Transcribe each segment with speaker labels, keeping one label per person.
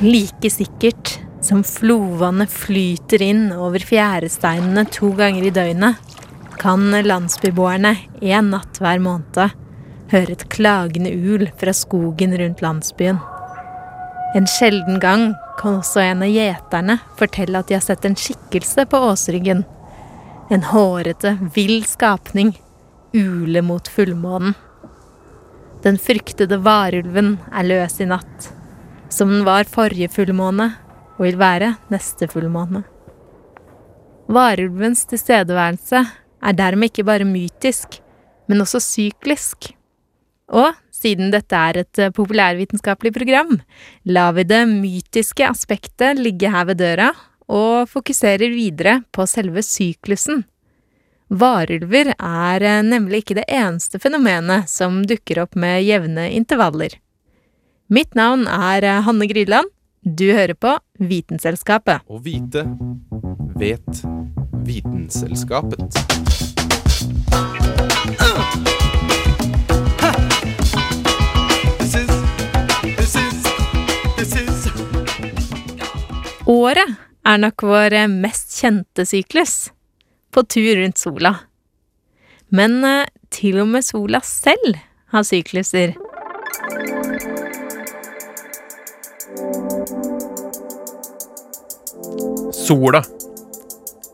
Speaker 1: Like sikkert som flovannet flyter inn over fjæresteinene to ganger i døgnet, kan landsbyboerne en natt hver måned høre et klagende ul fra skogen rundt landsbyen. En sjelden gang kan også en av gjeterne fortelle at de har sett en skikkelse på åsryggen. En hårete, vill skapning ule mot fullmånen. Den fryktede varulven er løs i natt som den var forrige fullmåne og vil være neste fullmåne. Varulvens tilstedeværelse er dermed ikke bare mytisk, men også syklisk. Og siden dette er et eh, populærvitenskapelig program, lar vi det mytiske aspektet ligge her ved døra, og fokuserer videre på selve syklusen. Varulver er eh, nemlig ikke det eneste fenomenet som dukker opp med jevne intervaller. Mitt navn er eh, Hanne Grydland. Du hører på Vitenselskapet.
Speaker 2: Å vite vet Vitenselskapet.
Speaker 1: Året er nok vår eh, mest kjente syklus. På tur rundt sola. Men eh, til og med sola selv har sykluser.
Speaker 3: Sola.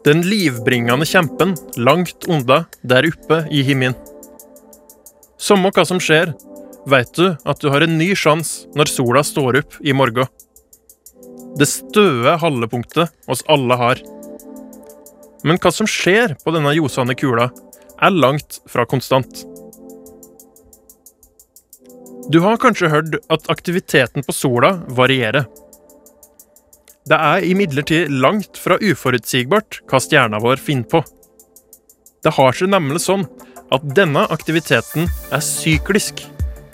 Speaker 3: Den livbringende kjempen langt unna der oppe i himmelen. Samme hva som skjer, veit du at du har en ny sjanse når sola står opp i morgen. Det støe haldepunktet oss alle har. Men hva som skjer på denne ljosende kula, er langt fra konstant. Du har kanskje hørt at aktiviteten på sola varierer. Det er imidlertid langt fra uforutsigbart hva stjerna vår finner på. Det har seg nemlig sånn at denne aktiviteten er syklisk.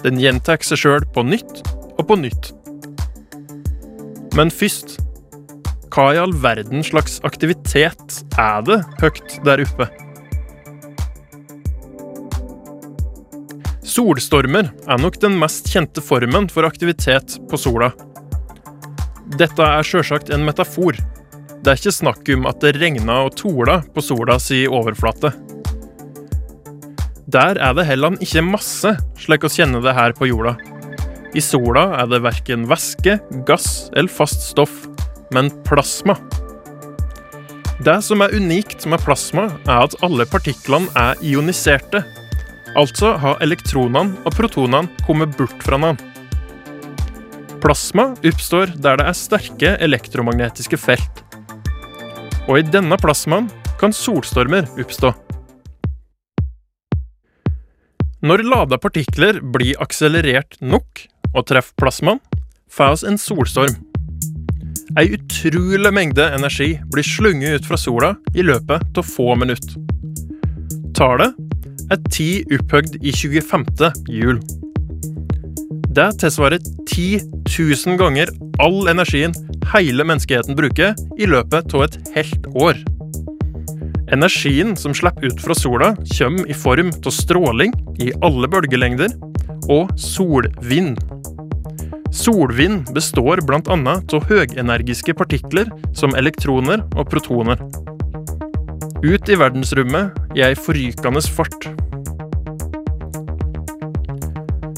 Speaker 3: Den gjentar seg sjøl på nytt og på nytt. Men først hva i all verden slags aktivitet er det høyt der oppe? Solstormer er nok den mest kjente formen for aktivitet på sola. Dette er sjølsagt en metafor. Det er ikke snakk om at det regna og tola på sola si overflate. Der er det heller ikke masse, slik vi kjenner det her på jorda. I sola er det verken væske, gass eller fast stoff, men plasma. Det som er unikt med plasma, er at alle partiklene er ioniserte. Altså har elektronene og protonene kommet bort fra hverandre. Plasma oppstår der det er sterke elektromagnetiske felt. Og i denne plasmaen kan solstormer oppstå. Når lada partikler blir akselerert nok og treffer plasmaen, får oss en solstorm. Ei utrolig mengde energi blir slunget ut fra sola i løpet av få minutter. Tallet er ti opphøgd i 25. hjul. Det tilsvarer 10 000 ganger all energien hele menneskeheten bruker i løpet av et helt år. Energien som slipper ut fra sola, kommer i form av stråling i alle bølgelengder og solvind. Solvind består bl.a. av høgenergiske partikler som elektroner og protoner. Ut i verdensrommet i ei forrykende fart.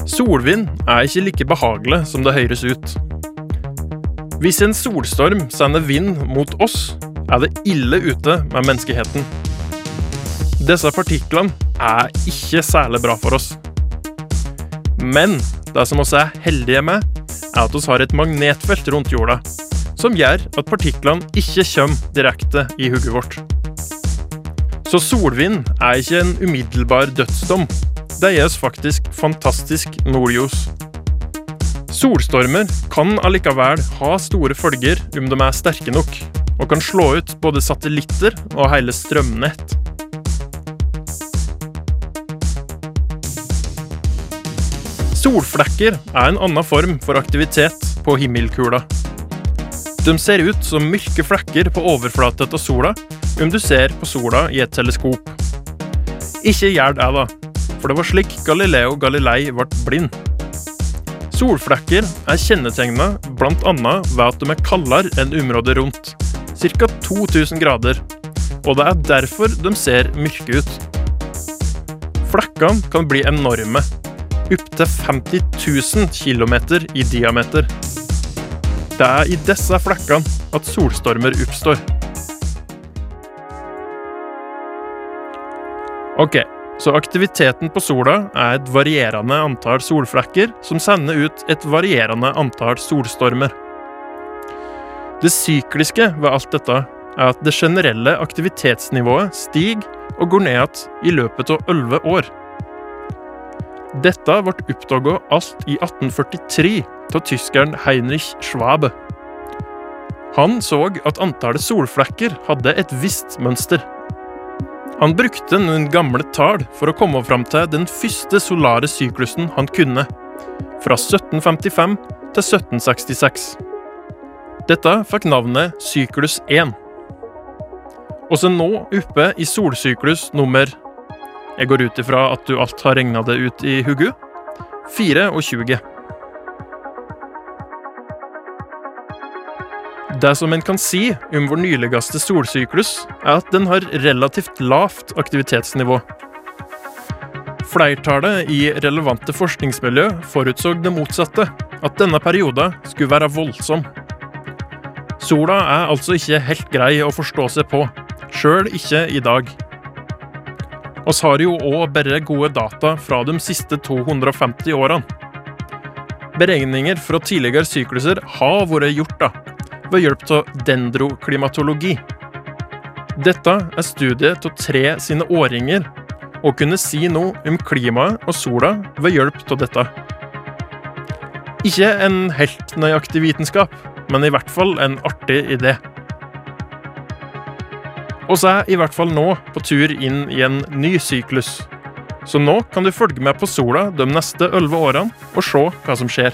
Speaker 3: Solvind er ikke like behagelig som det høres ut. Hvis en solstorm sender vind mot oss, er det ille ute med menneskeheten. Disse partiklene er ikke særlig bra for oss. Men det som vi er heldige med, er at vi har et magnetfelt rundt jorda, som gjør at partiklene ikke kommer direkte i hodet vårt. Så solvind er ikke en umiddelbar dødsdom. Det gir oss faktisk fantastisk nordljos. Solstormer kan allikevel ha store følger om de er sterke nok, og kan slå ut både satellitter og hele strømnett. Solflekker er en annen form for aktivitet på himmelkula. De ser ut som mørke flekker på overflaten av sola om du ser på sola i et teleskop. Ikke gjør det, da, for det var slik Galileo Galilei ble blind. Solflekker er kjennetegna bl.a. ved at de er kaldere enn området rundt, ca. 2000 grader, og det er derfor de ser mørke ut. Flekkene kan bli enorme, opptil 50 000 km i diameter. Det er i disse flekkene at solstormer oppstår. Ok, så aktiviteten på sola er et varierende antall solflekker som sender ut et varierende antall solstormer. Det sykliske ved alt dette er at det generelle aktivitetsnivået stiger og går ned igjen i løpet av 11 år. Dette ble oppdaga alt i 1843 av tyskeren Heinrich Schwabe. Han så at antallet solflekker hadde et visst mønster. Han brukte noen gamle tall for å komme fram til den første solare syklusen han kunne, fra 1755 til 1766. Dette fikk navnet syklus 1. Også nå oppe i solsyklus nummer Jeg går ut ifra at du alt har regna det ut i hodet 24. Det som en kan si om vår nyligste solsyklus, er at den har relativt lavt aktivitetsnivå. Flertallet i relevante forskningsmiljø forutså det motsatte, at denne perioden skulle være voldsom. Sola er altså ikke helt grei å forstå seg på, sjøl ikke i dag. Oss har jo òg bare gode data fra de siste 250 årene. Beregninger fra tidligere sykluser har vært gjort, da, ved hjelp av dendroklimatologi. Dette er studiet av tre sine årringer, og kunne si noe om klimaet og sola ved hjelp av dette. Ikke en helt nøyaktig vitenskap, men i hvert fall en artig idé. Oss er i hvert fall nå på tur inn i en ny syklus. Så nå kan du følge med på sola de neste elleve årene og se hva som skjer.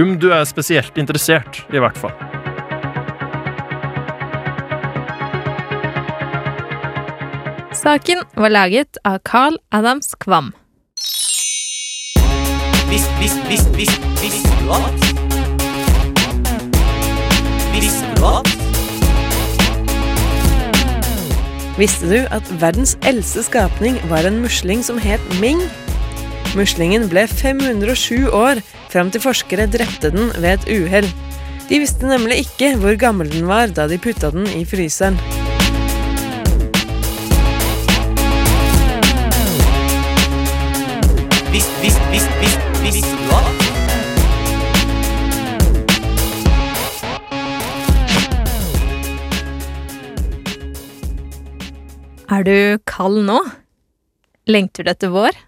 Speaker 3: Om du er spesielt interessert, i hvert fall.
Speaker 1: Saken var laget av Carl Adams Kvam.
Speaker 4: Visst, visst, visst, visst, visste du at? Visste du at?
Speaker 5: Visste du at verdens eldste skapning var en musling som het Ming? Muslingen ble 507 år fram til forskere drepte den ved et uhell. De visste nemlig ikke hvor gammel den var da de putta den i fryseren.
Speaker 4: Visst, visst, visst, visst, visste du at?
Speaker 1: Er du kald nå? Lengter du etter vår?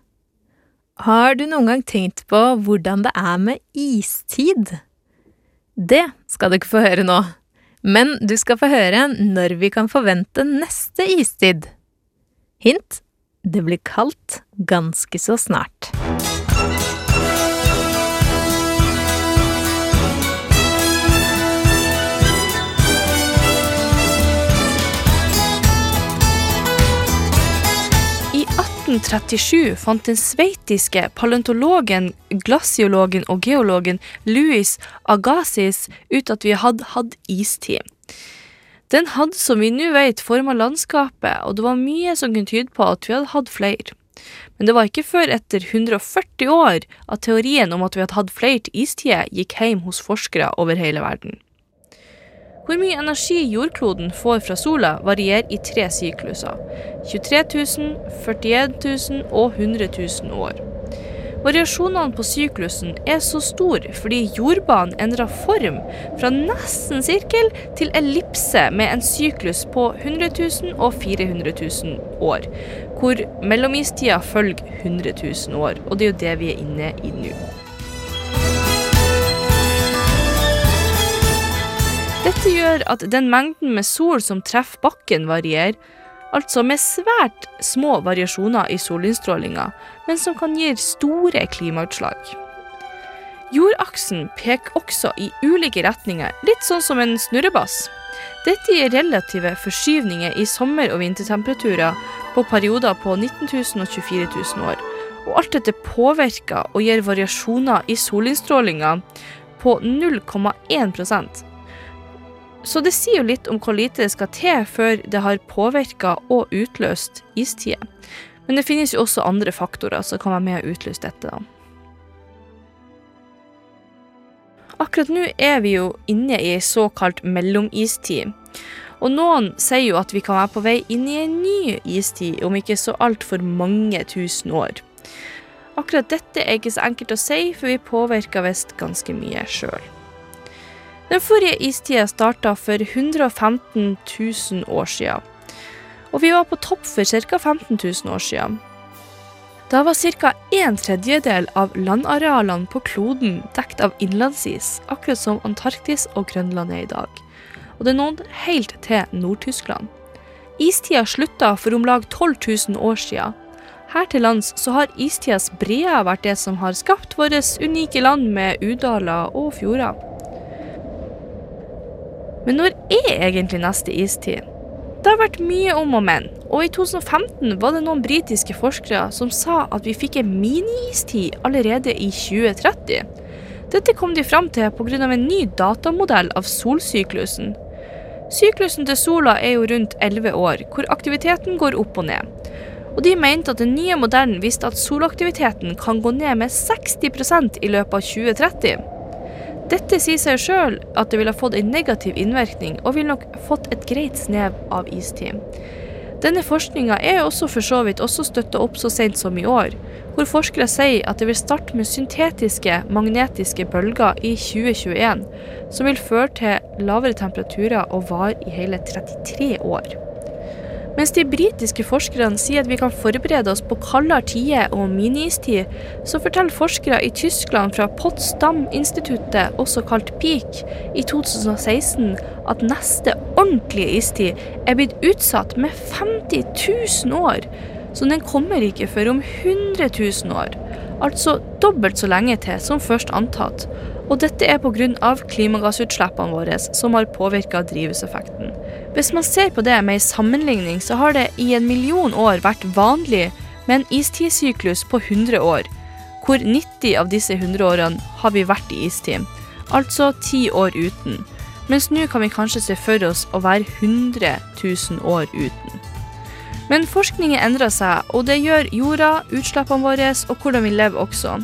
Speaker 1: Har du noen gang tenkt på hvordan det er med istid? Det skal du ikke få høre nå, men du skal få høre når vi kan forvente neste istid. Hint det blir kaldt ganske så snart.
Speaker 6: 1837 fant den sveitiske paleontologen, glasiologen og geologen Louis Agassiz ut at vi hadde hatt istid. Den hadde, som vi nå vet, forma landskapet, og det var mye som kunne tyde på at vi hadde hatt flere. Men det var ikke før etter 140 år at teorien om at vi hadde hatt flere istider, gikk hjem hos forskere over hele verden. Hvor mye energi jordkloden får fra sola, varierer i tre sykluser. 23 000, 41 000 og 100 000 år. Variasjonene på syklusen er så store fordi jordbanen endrer form fra nesten sirkel til ellipse med en syklus på 100 000 og 400 000 år, hvor mellomistida følger 100 000 år, og det er jo det vi er inne i nå. Dette gjør at den mengden med sol som treffer bakken varierer, altså med svært små variasjoner i solinnstrålinga, men som kan gi store klimautslag. Jordaksen peker også i ulike retninger, litt sånn som en snurrebass. Dette gir relative forskyvninger i sommer- og vintertemperaturer på perioder på 19 000 og 24 000 år. Og alt dette påvirker og gir variasjoner i solinnstrålinga på 0,1 så det sier jo litt om hvor lite det skal til før det har påvirka og utløst istider. Men det finnes jo også andre faktorer som kan være med å utløse dette. da. Akkurat nå er vi jo inne i ei såkalt mellomistid. Og noen sier jo at vi kan være på vei inn i en ny istid om ikke så altfor mange tusen år. Akkurat dette er ikke så enkelt å si, for vi påvirker visst ganske mye sjøl. Den forrige istida starta for 115 000 år siden, og vi var på topp for ca. 15 000 år siden. Da var ca. en tredjedel av landarealene på kloden dekt av innlandsis, akkurat som Antarktis og Grønland er i dag. Og det nådde helt til Nord-Tyskland. Istida slutta for om lag 12 000 år siden. Her til lands så har istidas breer vært det som har skapt vårt unike land med udaler og fjorder. Men når er egentlig neste istid? Det har vært mye om og men, og i 2015 var det noen britiske forskere som sa at vi fikk en mini-istid allerede i 2030. Dette kom de fram til pga. en ny datamodell av solsyklusen. Syklusen til sola er jo rundt 11 år, hvor aktiviteten går opp og ned. Og de mente at den nye modellen viste at solaktiviteten kan gå ned med 60% i løpet av 2030. Dette sier seg sjøl at det ville fått en negativ innvirkning, og ville nok fått et greit snev av istid. Denne forskninga er også for så vidt også støtta opp så sent som i år, hvor forskere sier at det vil starte med syntetiske magnetiske bølger i 2021, som vil føre til lavere temperaturer og vare i hele 33 år. Mens de britiske forskerne sier at vi kan forberede oss på kaldere tider og miniistid, så forteller forskere i Tyskland fra Potsdam-instituttet, også kalt PEAK, i 2016 at neste ordentlige istid er blitt utsatt med 50 000 år. Så den kommer ikke før om 100 000 år. Altså dobbelt så lenge til som først antatt. Og dette er pga. klimagassutslippene våre som har påvirka drivhuseffekten. Hvis man ser på det med en sammenligning, så har det i en million år vært vanlig med en istidssyklus på 100 år, hvor 90 av disse 100 årene har vi vært i istid, altså 10 år uten. Mens nå kan vi kanskje se for oss å være 100 000 år uten. Men forskningen endrer seg, og det gjør jorda, utslippene våre og hvordan vi lever også.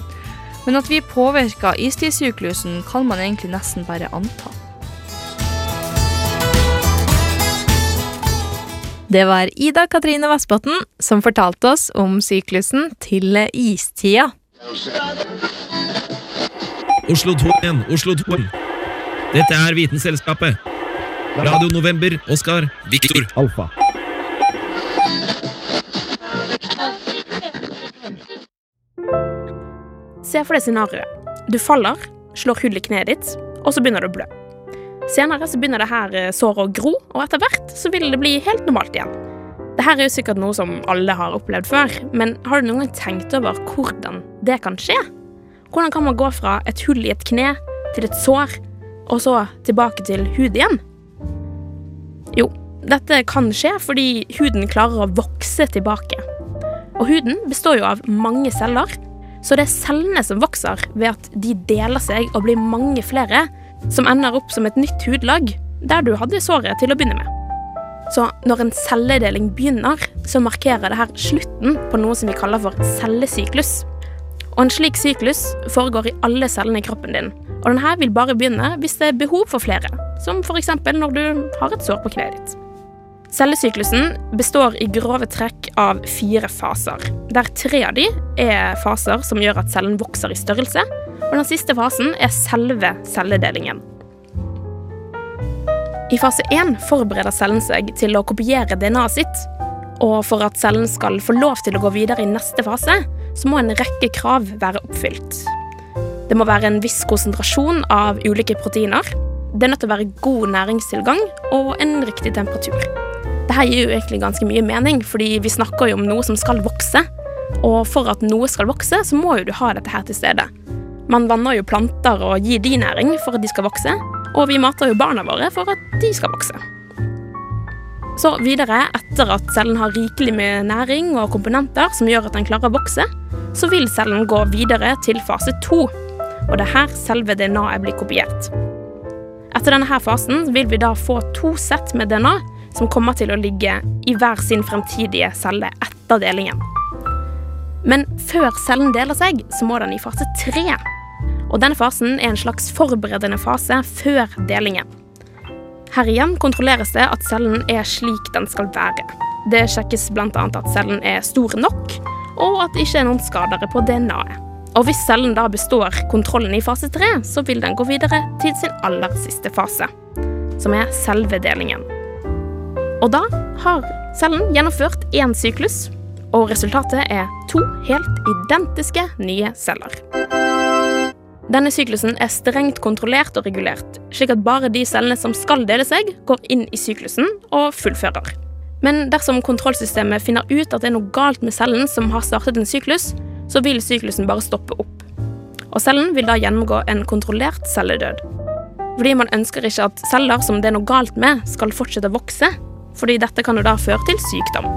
Speaker 6: Men at vi påvirker istidssyklusen, kan man egentlig nesten bare anta.
Speaker 1: Det var Ida Katrine Vassbotn som fortalte oss om syklusen til istida.
Speaker 7: Oslo 2 igjen, Oslo 2. Dette er Vitenselskapet. Radio November, Oskar, Viktor, Alfa.
Speaker 8: Se for deg scenarioet. Du faller, slår hull i kneet ditt, og så begynner du å blø. Senere så begynner det her eh, såret å gro, og etter hvert så vil det bli helt normalt igjen. Dette er jo sikkert noe som alle har opplevd før, men har du noen gang tenkt over hvordan det kan skje? Hvordan kan man gå fra et hull i et kne til et sår, og så tilbake til hud igjen? Jo, dette kan skje fordi huden klarer å vokse tilbake. Og huden består jo av mange celler, så det er cellene som vokser ved at de deler seg og blir mange flere, som ender opp som et nytt hudlag der du hadde såret til å begynne med. Så når en celledeling begynner, så markerer det her slutten på noe som vi kaller for cellesyklus. Og en slik syklus foregår i alle cellene i kroppen din, og denne vil bare begynne hvis det er behov for flere, som f.eks. når du har et sår på kneet ditt. Cellesyklusen består i grove trekk av fire faser, der tre av de er faser som gjør at cellen vokser i størrelse, og den siste fasen er selve celledelingen. I fase 1 forbereder cellen seg til å kopiere DNA-et sitt, og for at cellen skal få lov til å gå videre i neste fase, så må en rekke krav være oppfylt. Det må være en viss konsentrasjon av ulike proteiner. Det er nødt til å være god næringstilgang og en riktig temperatur. Dette gir jo egentlig ganske mye mening, fordi vi snakker jo om noe som skal vokse. Og for at noe skal vokse, så må jo du ha dette her til stede. Man vanner jo planter og gir de næring for at de skal vokse, og vi mater jo barna våre for at de skal vokse. Så videre, etter at cellen har rikelig med næring og komponenter som gjør at den klarer å vokse, så vil cellen gå videre til fase to. Og det er her selve DNA-et blir kopiert. Etter denne fasen vil vi da få to sett med DNA som kommer til å ligge i hver sin fremtidige celle etter delingen. Men før cellen deler seg, så må den i fase tre. Og denne fasen er en slags forberedende fase før delingen. Her igjen kontrolleres det at cellen er slik den skal være. Det sjekkes bl.a. at cellen er stor nok, og at det ikke er noen skadere på DNA-et. Og hvis cellen da består kontrollen i fase tre, så vil den gå videre til sin aller siste fase, som er selve delingen. Og da har cellen gjennomført én syklus, og resultatet er to helt identiske nye celler. Denne syklusen er strengt kontrollert og regulert, slik at bare de cellene som skal dele seg, går inn i syklusen og fullfører. Men dersom kontrollsystemet finner ut at det er noe galt med cellen som har startet en syklus, så vil syklusen bare stoppe opp. Og cellen vil da gjennomgå en kontrollert celledød. Fordi man ønsker ikke at celler som det er noe galt med, skal fortsette å vokse, fordi dette kan jo da føre til sykdom.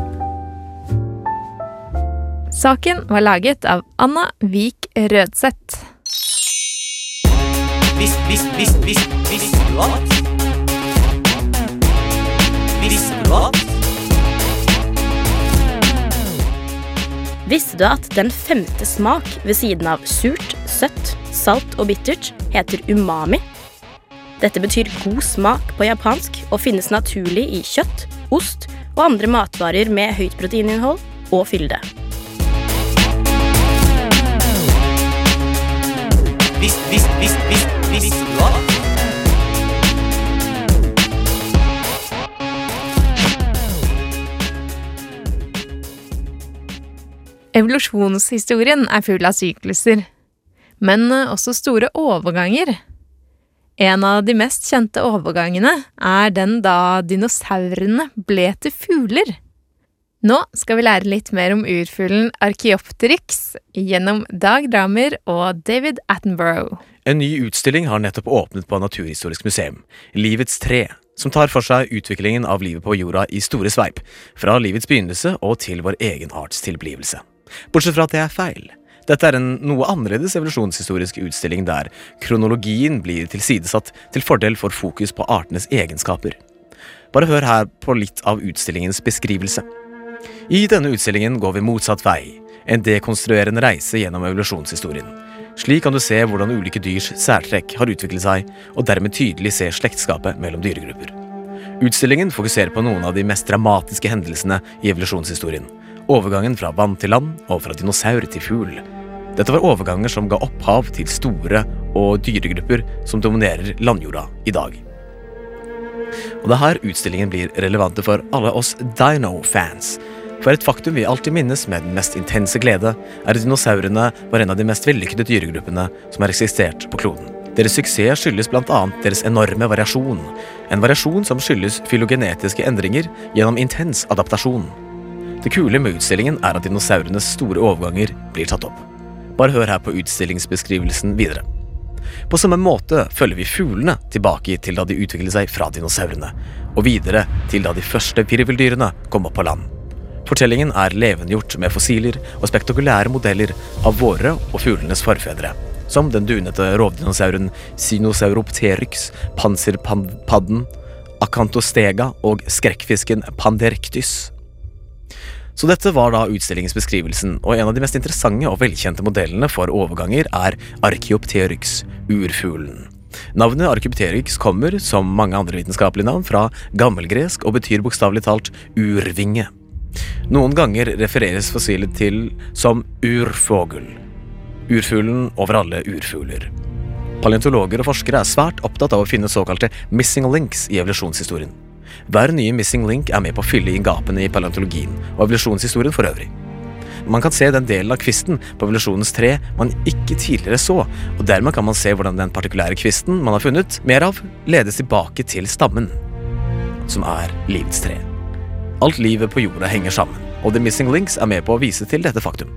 Speaker 1: Saken var laget av Anna Vik Rødseth.
Speaker 4: Vis, vis, vis, vis, visste du at? Visste du at?
Speaker 9: Visste du at den femte smak ved siden av surt, søtt, salt og bittert heter umami? Dette betyr god smak på japansk og finnes naturlig i kjøtt, ost og andre matvarer med høyt proteininnhold og fylde.
Speaker 1: Evolusjonshistorien er full av sykluser, men også store overganger. En av de mest kjente overgangene er den da dinosaurene ble til fugler. Nå skal vi lære litt mer om urfuglen Archeopteryx gjennom Dag Dramer og David Attenborough.
Speaker 10: En ny utstilling har nettopp åpnet på Naturhistorisk museum, Livets tre, som tar for seg utviklingen av livet på jorda i store sveip, fra livets begynnelse og til vår egen arts tilblivelse. Bortsett fra at det er feil. Dette er en noe annerledes evolusjonshistorisk utstilling der kronologien blir tilsidesatt til fordel for fokus på artenes egenskaper. Bare hør her på litt av utstillingens beskrivelse. I denne utstillingen går vi motsatt vei, en dekonstruerende reise gjennom evolusjonshistorien. Slik kan du se hvordan ulike dyrs særtrekk har utviklet seg, og dermed tydelig se slektskapet mellom dyregrupper. Utstillingen fokuserer på noen av de mest dramatiske hendelsene i evolusjonshistorien. Overgangen fra vann til land og fra dinosaur til fugl. Dette var overganger som ga opphav til store og dyregrupper som dominerer landjorda i dag. Og det er her utstillingen blir relevante for alle oss dino-fans. For et faktum vi alltid minnes med den mest intense glede, er at dinosaurene var en av de mest vellykkede dyregruppene som har eksistert på kloden. Deres suksess skyldes bl.a. deres enorme variasjon. En variasjon som skyldes fylogenetiske endringer gjennom intens adaptasjon. Det kule med utstillingen er at dinosaurenes store overganger blir tatt opp. Bare hør her på utstillingsbeskrivelsen videre. På samme måte følger vi fuglene tilbake til da de utviklet seg fra dinosaurene, og videre til da de første virveldyrene kom opp på land. Fortellingen er levendegjort med fossiler og spektakulære modeller av våre og fuglenes forfedre, som den dunete rovdinosauren Sinosauropteryx, panserpadden, Acantostega og skrekkfisken Panderctys. Så dette var da utstillingsbeskrivelsen, og en av de mest interessante og velkjente modellene for overganger er Archeopteryx, urfuglen. Navnet Arkypteryx kommer, som mange andre vitenskapelige navn, fra gammelgresk og betyr bokstavelig talt urvinge. Noen ganger refereres fossilet til som urfågel. Urfuglen over alle urfugler. Paleontologer og forskere er svært opptatt av å finne såkalte missing links i evolusjonshistorien. Hver nye missing link er med på å fylle inn gapene i paleontologien og evolusjonshistorien for øvrig. Man kan se den delen av kvisten på evolusjonens tre man ikke tidligere så, og dermed kan man se hvordan den partikulære kvisten man har funnet mer av, ledes tilbake til stammen, som er livets tre. Alt livet på jorda henger sammen, og The Missing Links er med på å vise til dette faktum.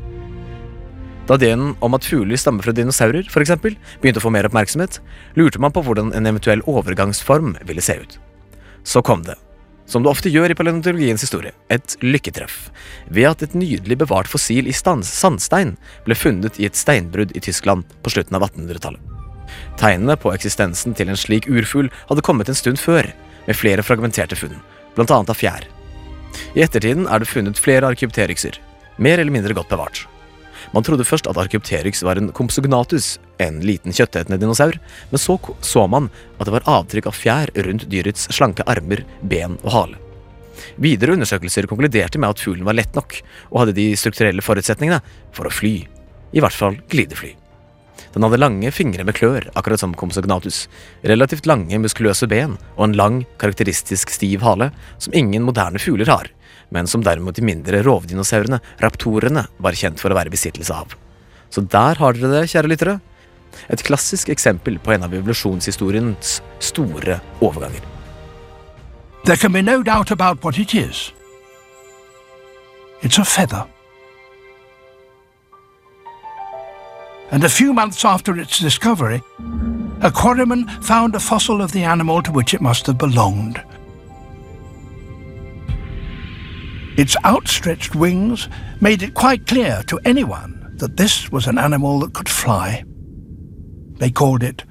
Speaker 10: Da ideen om at fugler stammer fra dinosaurer, eksempel, begynte å få mer oppmerksomhet, lurte man på hvordan en eventuell overgangsform ville se ut. Så kom det, som det ofte gjør i paleontologiens historie, et lykketreff, ved at et nydelig bevart fossil i sandstein ble funnet i et steinbrudd i Tyskland på slutten av 1800-tallet. Tegnene på eksistensen til en slik urfugl hadde kommet en stund før, med flere fragmenterte funn, blant annet av fjær. I ettertiden er det funnet flere arkypterykser, mer eller mindre godt bevart. Man trodde først at Archipterix var en compsognatus, en liten kjøttetende dinosaur, men så så man at det var avtrykk av fjær rundt dyrets slanke armer, ben og hale. Videre undersøkelser konkluderte med at fuglen var lett nok, og hadde de strukturelle forutsetningene for å fly. I hvert fall glidefly. Den hadde lange fingre med klør, akkurat som Compsognatus, relativt lange, muskuløse ben og en lang, karakteristisk stiv hale, som ingen moderne fugler har, men som derimot de mindre rovdinosaurene, raptorene, var kjent for å være i besittelse av. Så der har dere det, kjære lyttere. Et klassisk eksempel på en av evolusjonshistoriens store overganger.
Speaker 11: There can be no doubt about what it is. It's a feather. And a few months after its discovery, a quarryman found a fossil of the animal to which it must have belonged. Its outstretched wings made it quite clear to anyone that this was an animal that could fly. They called it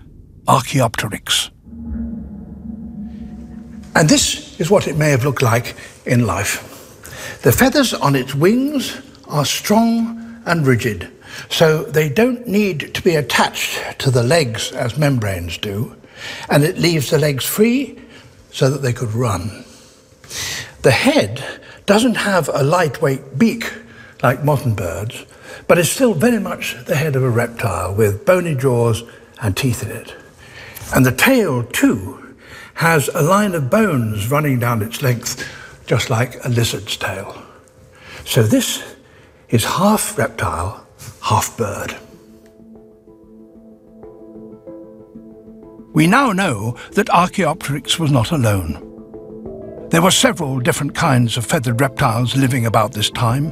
Speaker 11: Archaeopteryx. And this is what it may have looked like in life. The feathers on its wings are strong and rigid, so they don't need to be attached to the legs as membranes do, and it leaves the legs free so that they could run. The head doesn't have a lightweight beak like modern birds, but is still very much the head of a reptile with bony jaws and teeth in it. And the tail, too, has a line of bones running down its length, just like a lizard's tail. So this is half reptile, half bird. We now know that Archaeopteryx was not alone. There were several different kinds of feathered reptiles living about this time.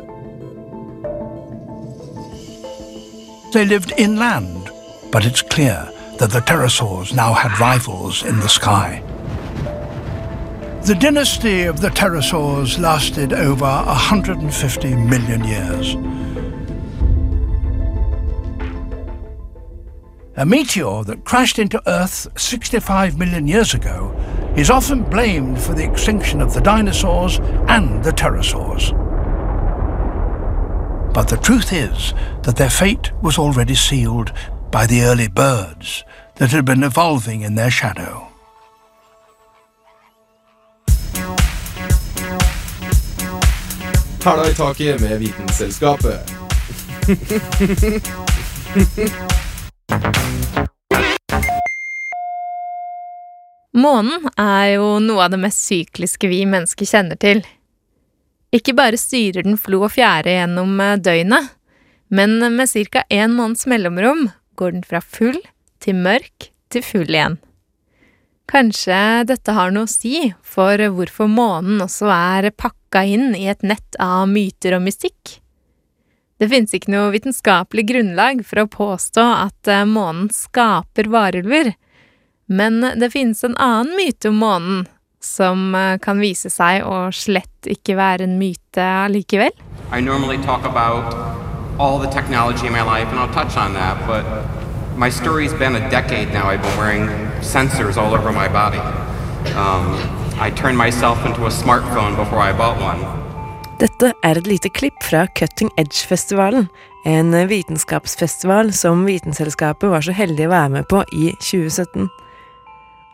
Speaker 11: They lived inland, but it's clear that the pterosaurs now had rivals in the sky. The dynasty of the pterosaurs lasted over 150 million years. A meteor that crashed into Earth 65 million years ago is often blamed for the extinction of the dinosaurs and the pterosaurs. But the truth is that their fate was already sealed by the early birds that had been evolving in their shadow.
Speaker 2: Hæla i taket med Vitenselskapet.
Speaker 1: Månen er jo noe av det mest sykliske vi mennesker kjenner til. Ikke bare styrer den flo og fjære gjennom eh, døgnet, men med ca. én måneds mellomrom går den fra full til mørk til full igjen. Kanskje dette har noe å si for hvorfor månen også er pakka inn i et nett av myter og mystikk? Det finnes ikke noe vitenskapelig grunnlag for å påstå at eh, månen skaper varulver, men det finnes en annen myte om månen som eh, kan vise seg å slett ikke være en myte allikevel.
Speaker 12: I normally talk about all the technology in my life, and I'll touch on that, but my story's been a decade now. I've been wearing sensors all over my body. Um, I turned myself into a smartphone before I bought one.
Speaker 5: Dette er et lite klipp fra Cutting Edge-festivalen, en vitenskapsfestival som Vitenselskapet var så heldig å være med på i 2017.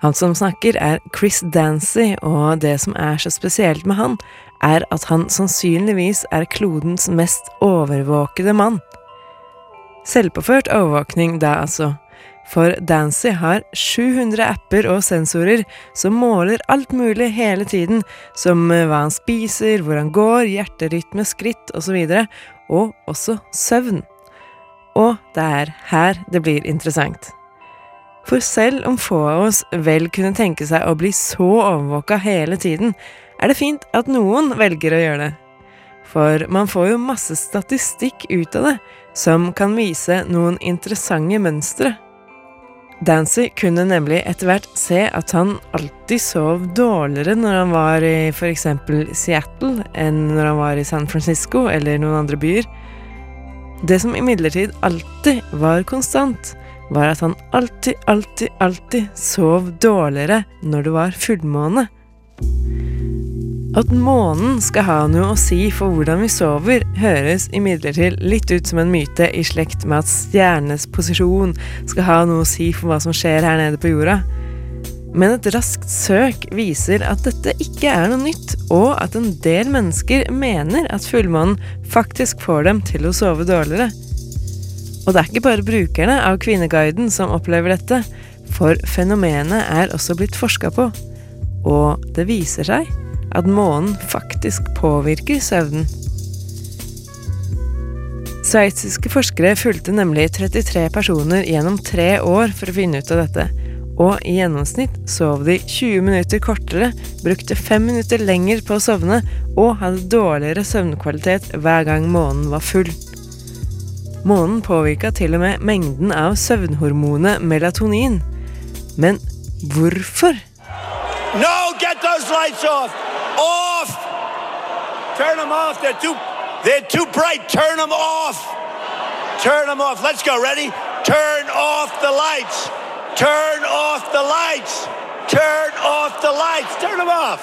Speaker 5: Han som snakker, er Chris Dancy, og det som er så spesielt med han, er at han sannsynligvis er klodens mest overvåkede mann. Selvpåført overvåkning, da altså. For Dancy har 700 apper og sensorer som måler alt mulig hele tiden, som hva han spiser, hvor han går, hjerterytme, skritt osv., og, og også søvn. Og det er her det blir interessant. For selv om få av oss vel kunne tenke seg å bli så overvåka hele tiden, er det fint at noen velger å gjøre det. For man får jo masse statistikk ut av det, som kan vise noen interessante mønstre. Dancy kunne nemlig etter hvert se at han alltid sov dårligere når han var i f.eks. Seattle enn når han var i San Francisco eller noen andre byer. Det som imidlertid alltid var konstant, var at han alltid, alltid, alltid sov dårligere når det var fullmåne. At månen skal ha noe å si for hvordan vi sover, høres imidlertid litt ut som en myte i slekt med at stjernenes posisjon skal ha noe å si for hva som skjer her nede på jorda. Men et raskt søk viser at dette ikke er noe nytt, og at en del mennesker mener at fullmånen faktisk får dem til å sove dårligere. Og det er ikke bare brukerne av Kvinneguiden som opplever dette, for fenomenet er også blitt forska på. Og det viser seg at månen faktisk påvirker søvnen. Sveitsiske forskere fulgte nemlig 33 personer gjennom tre år for å finne ut av dette, og i gjennomsnitt sov de 20 minutter kortere, brukte 5 minutter lenger på å sovne og hadde dårligere søvnkvalitet hver gang månen var full. Månen påvirka til og med mengden av søvnhormonet melatonin. Men hvorfor?
Speaker 13: No, get those lights off! Off! Turn them off. They're too, they're too bright. Turn them off. Turn them off. Let's go. Ready? Turn off the lights. Turn off the lights. Turn off the lights. Turn them off.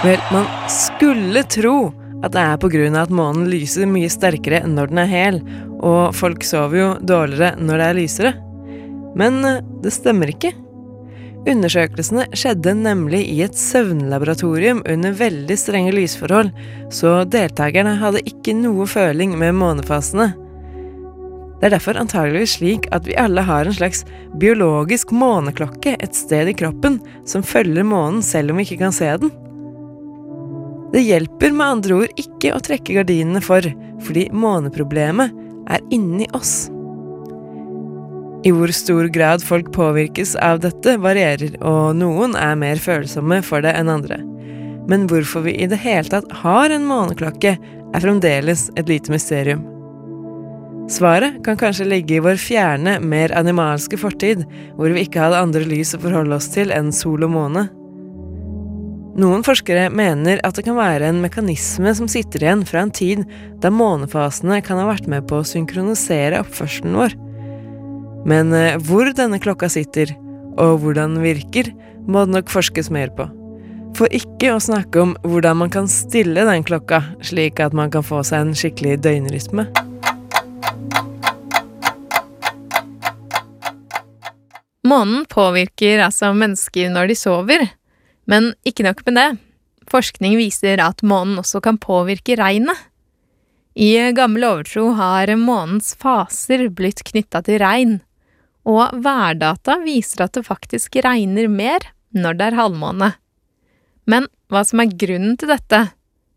Speaker 5: Vel, man skulle tro at det er av at månen lyser mye sterkere når den er hel, og folk sover jo dårligere når det er lysere. Men eh, det stemmer ikke. Undersøkelsene skjedde nemlig i et søvnlaboratorium under veldig strenge lysforhold, så deltakerne hadde ikke noe føling med månefasene. Det er derfor antageligvis slik at vi alle har en slags biologisk måneklokke et sted i kroppen som følger månen selv om vi ikke kan se den. Det hjelper med andre ord ikke å trekke gardinene for, fordi måneproblemet er inni oss. I hvor stor grad folk påvirkes av dette, varierer, og noen er mer følsomme for det enn andre. Men hvorfor vi i det hele tatt har en måneklokke, er fremdeles et lite mysterium. Svaret kan kanskje ligge i vår fjerne, mer animalske fortid, hvor vi ikke hadde andre lys å forholde oss til enn sol og måne. Noen forskere mener at det kan være en mekanisme som sitter igjen fra en tid da månefasene kan ha vært med på å synkronisere oppførselen vår. Men eh, hvor denne klokka sitter, og hvordan den virker, må det nok forskes mer på. For ikke å snakke om hvordan man kan stille den klokka, slik at man kan få seg en skikkelig døgnrytme.
Speaker 1: Månen påvirker altså mennesker når de sover. Men ikke nok med det. Forskning viser at månen også kan påvirke regnet. I gammel overtro har månens faser blitt knytta til regn, og værdata viser at det faktisk regner mer når det er halvmåne. Men hva som er grunnen til dette,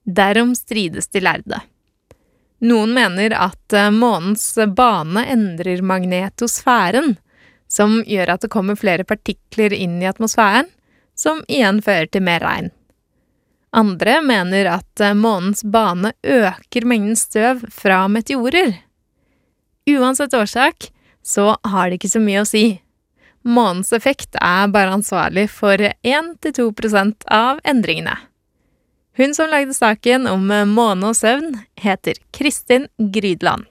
Speaker 1: derom strides de lærde. Noen mener at månens bane endrer magnetosfæren, som gjør at det kommer flere partikler inn i atmosfæren, som igjen fører til mer regn. Andre mener at eh, månens bane øker mengden støv fra meteorer. Uansett årsak så har det ikke så mye å si. Månens effekt er bare ansvarlig for 1-2% av endringene. Hun som lagde saken om måne og søvn, heter Kristin Grydland.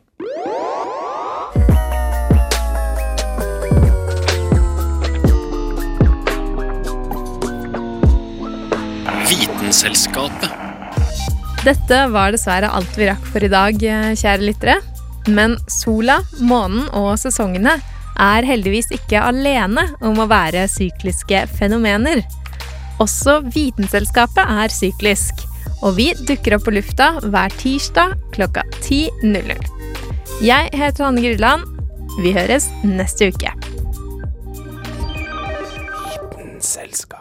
Speaker 14: Filmselskapet.
Speaker 1: Dette var dessverre alt vi rakk for i dag, eh, kjære lyttere. Men sola, månen og sesongene er heldigvis ikke alene om å være sykliske fenomener. Også Vitenselskapet er syklisk, og vi dukker opp på lufta hver tirsdag klokka 10.00. Jeg heter Hanne Grydland. Vi høres neste uke. Vitenselskapet.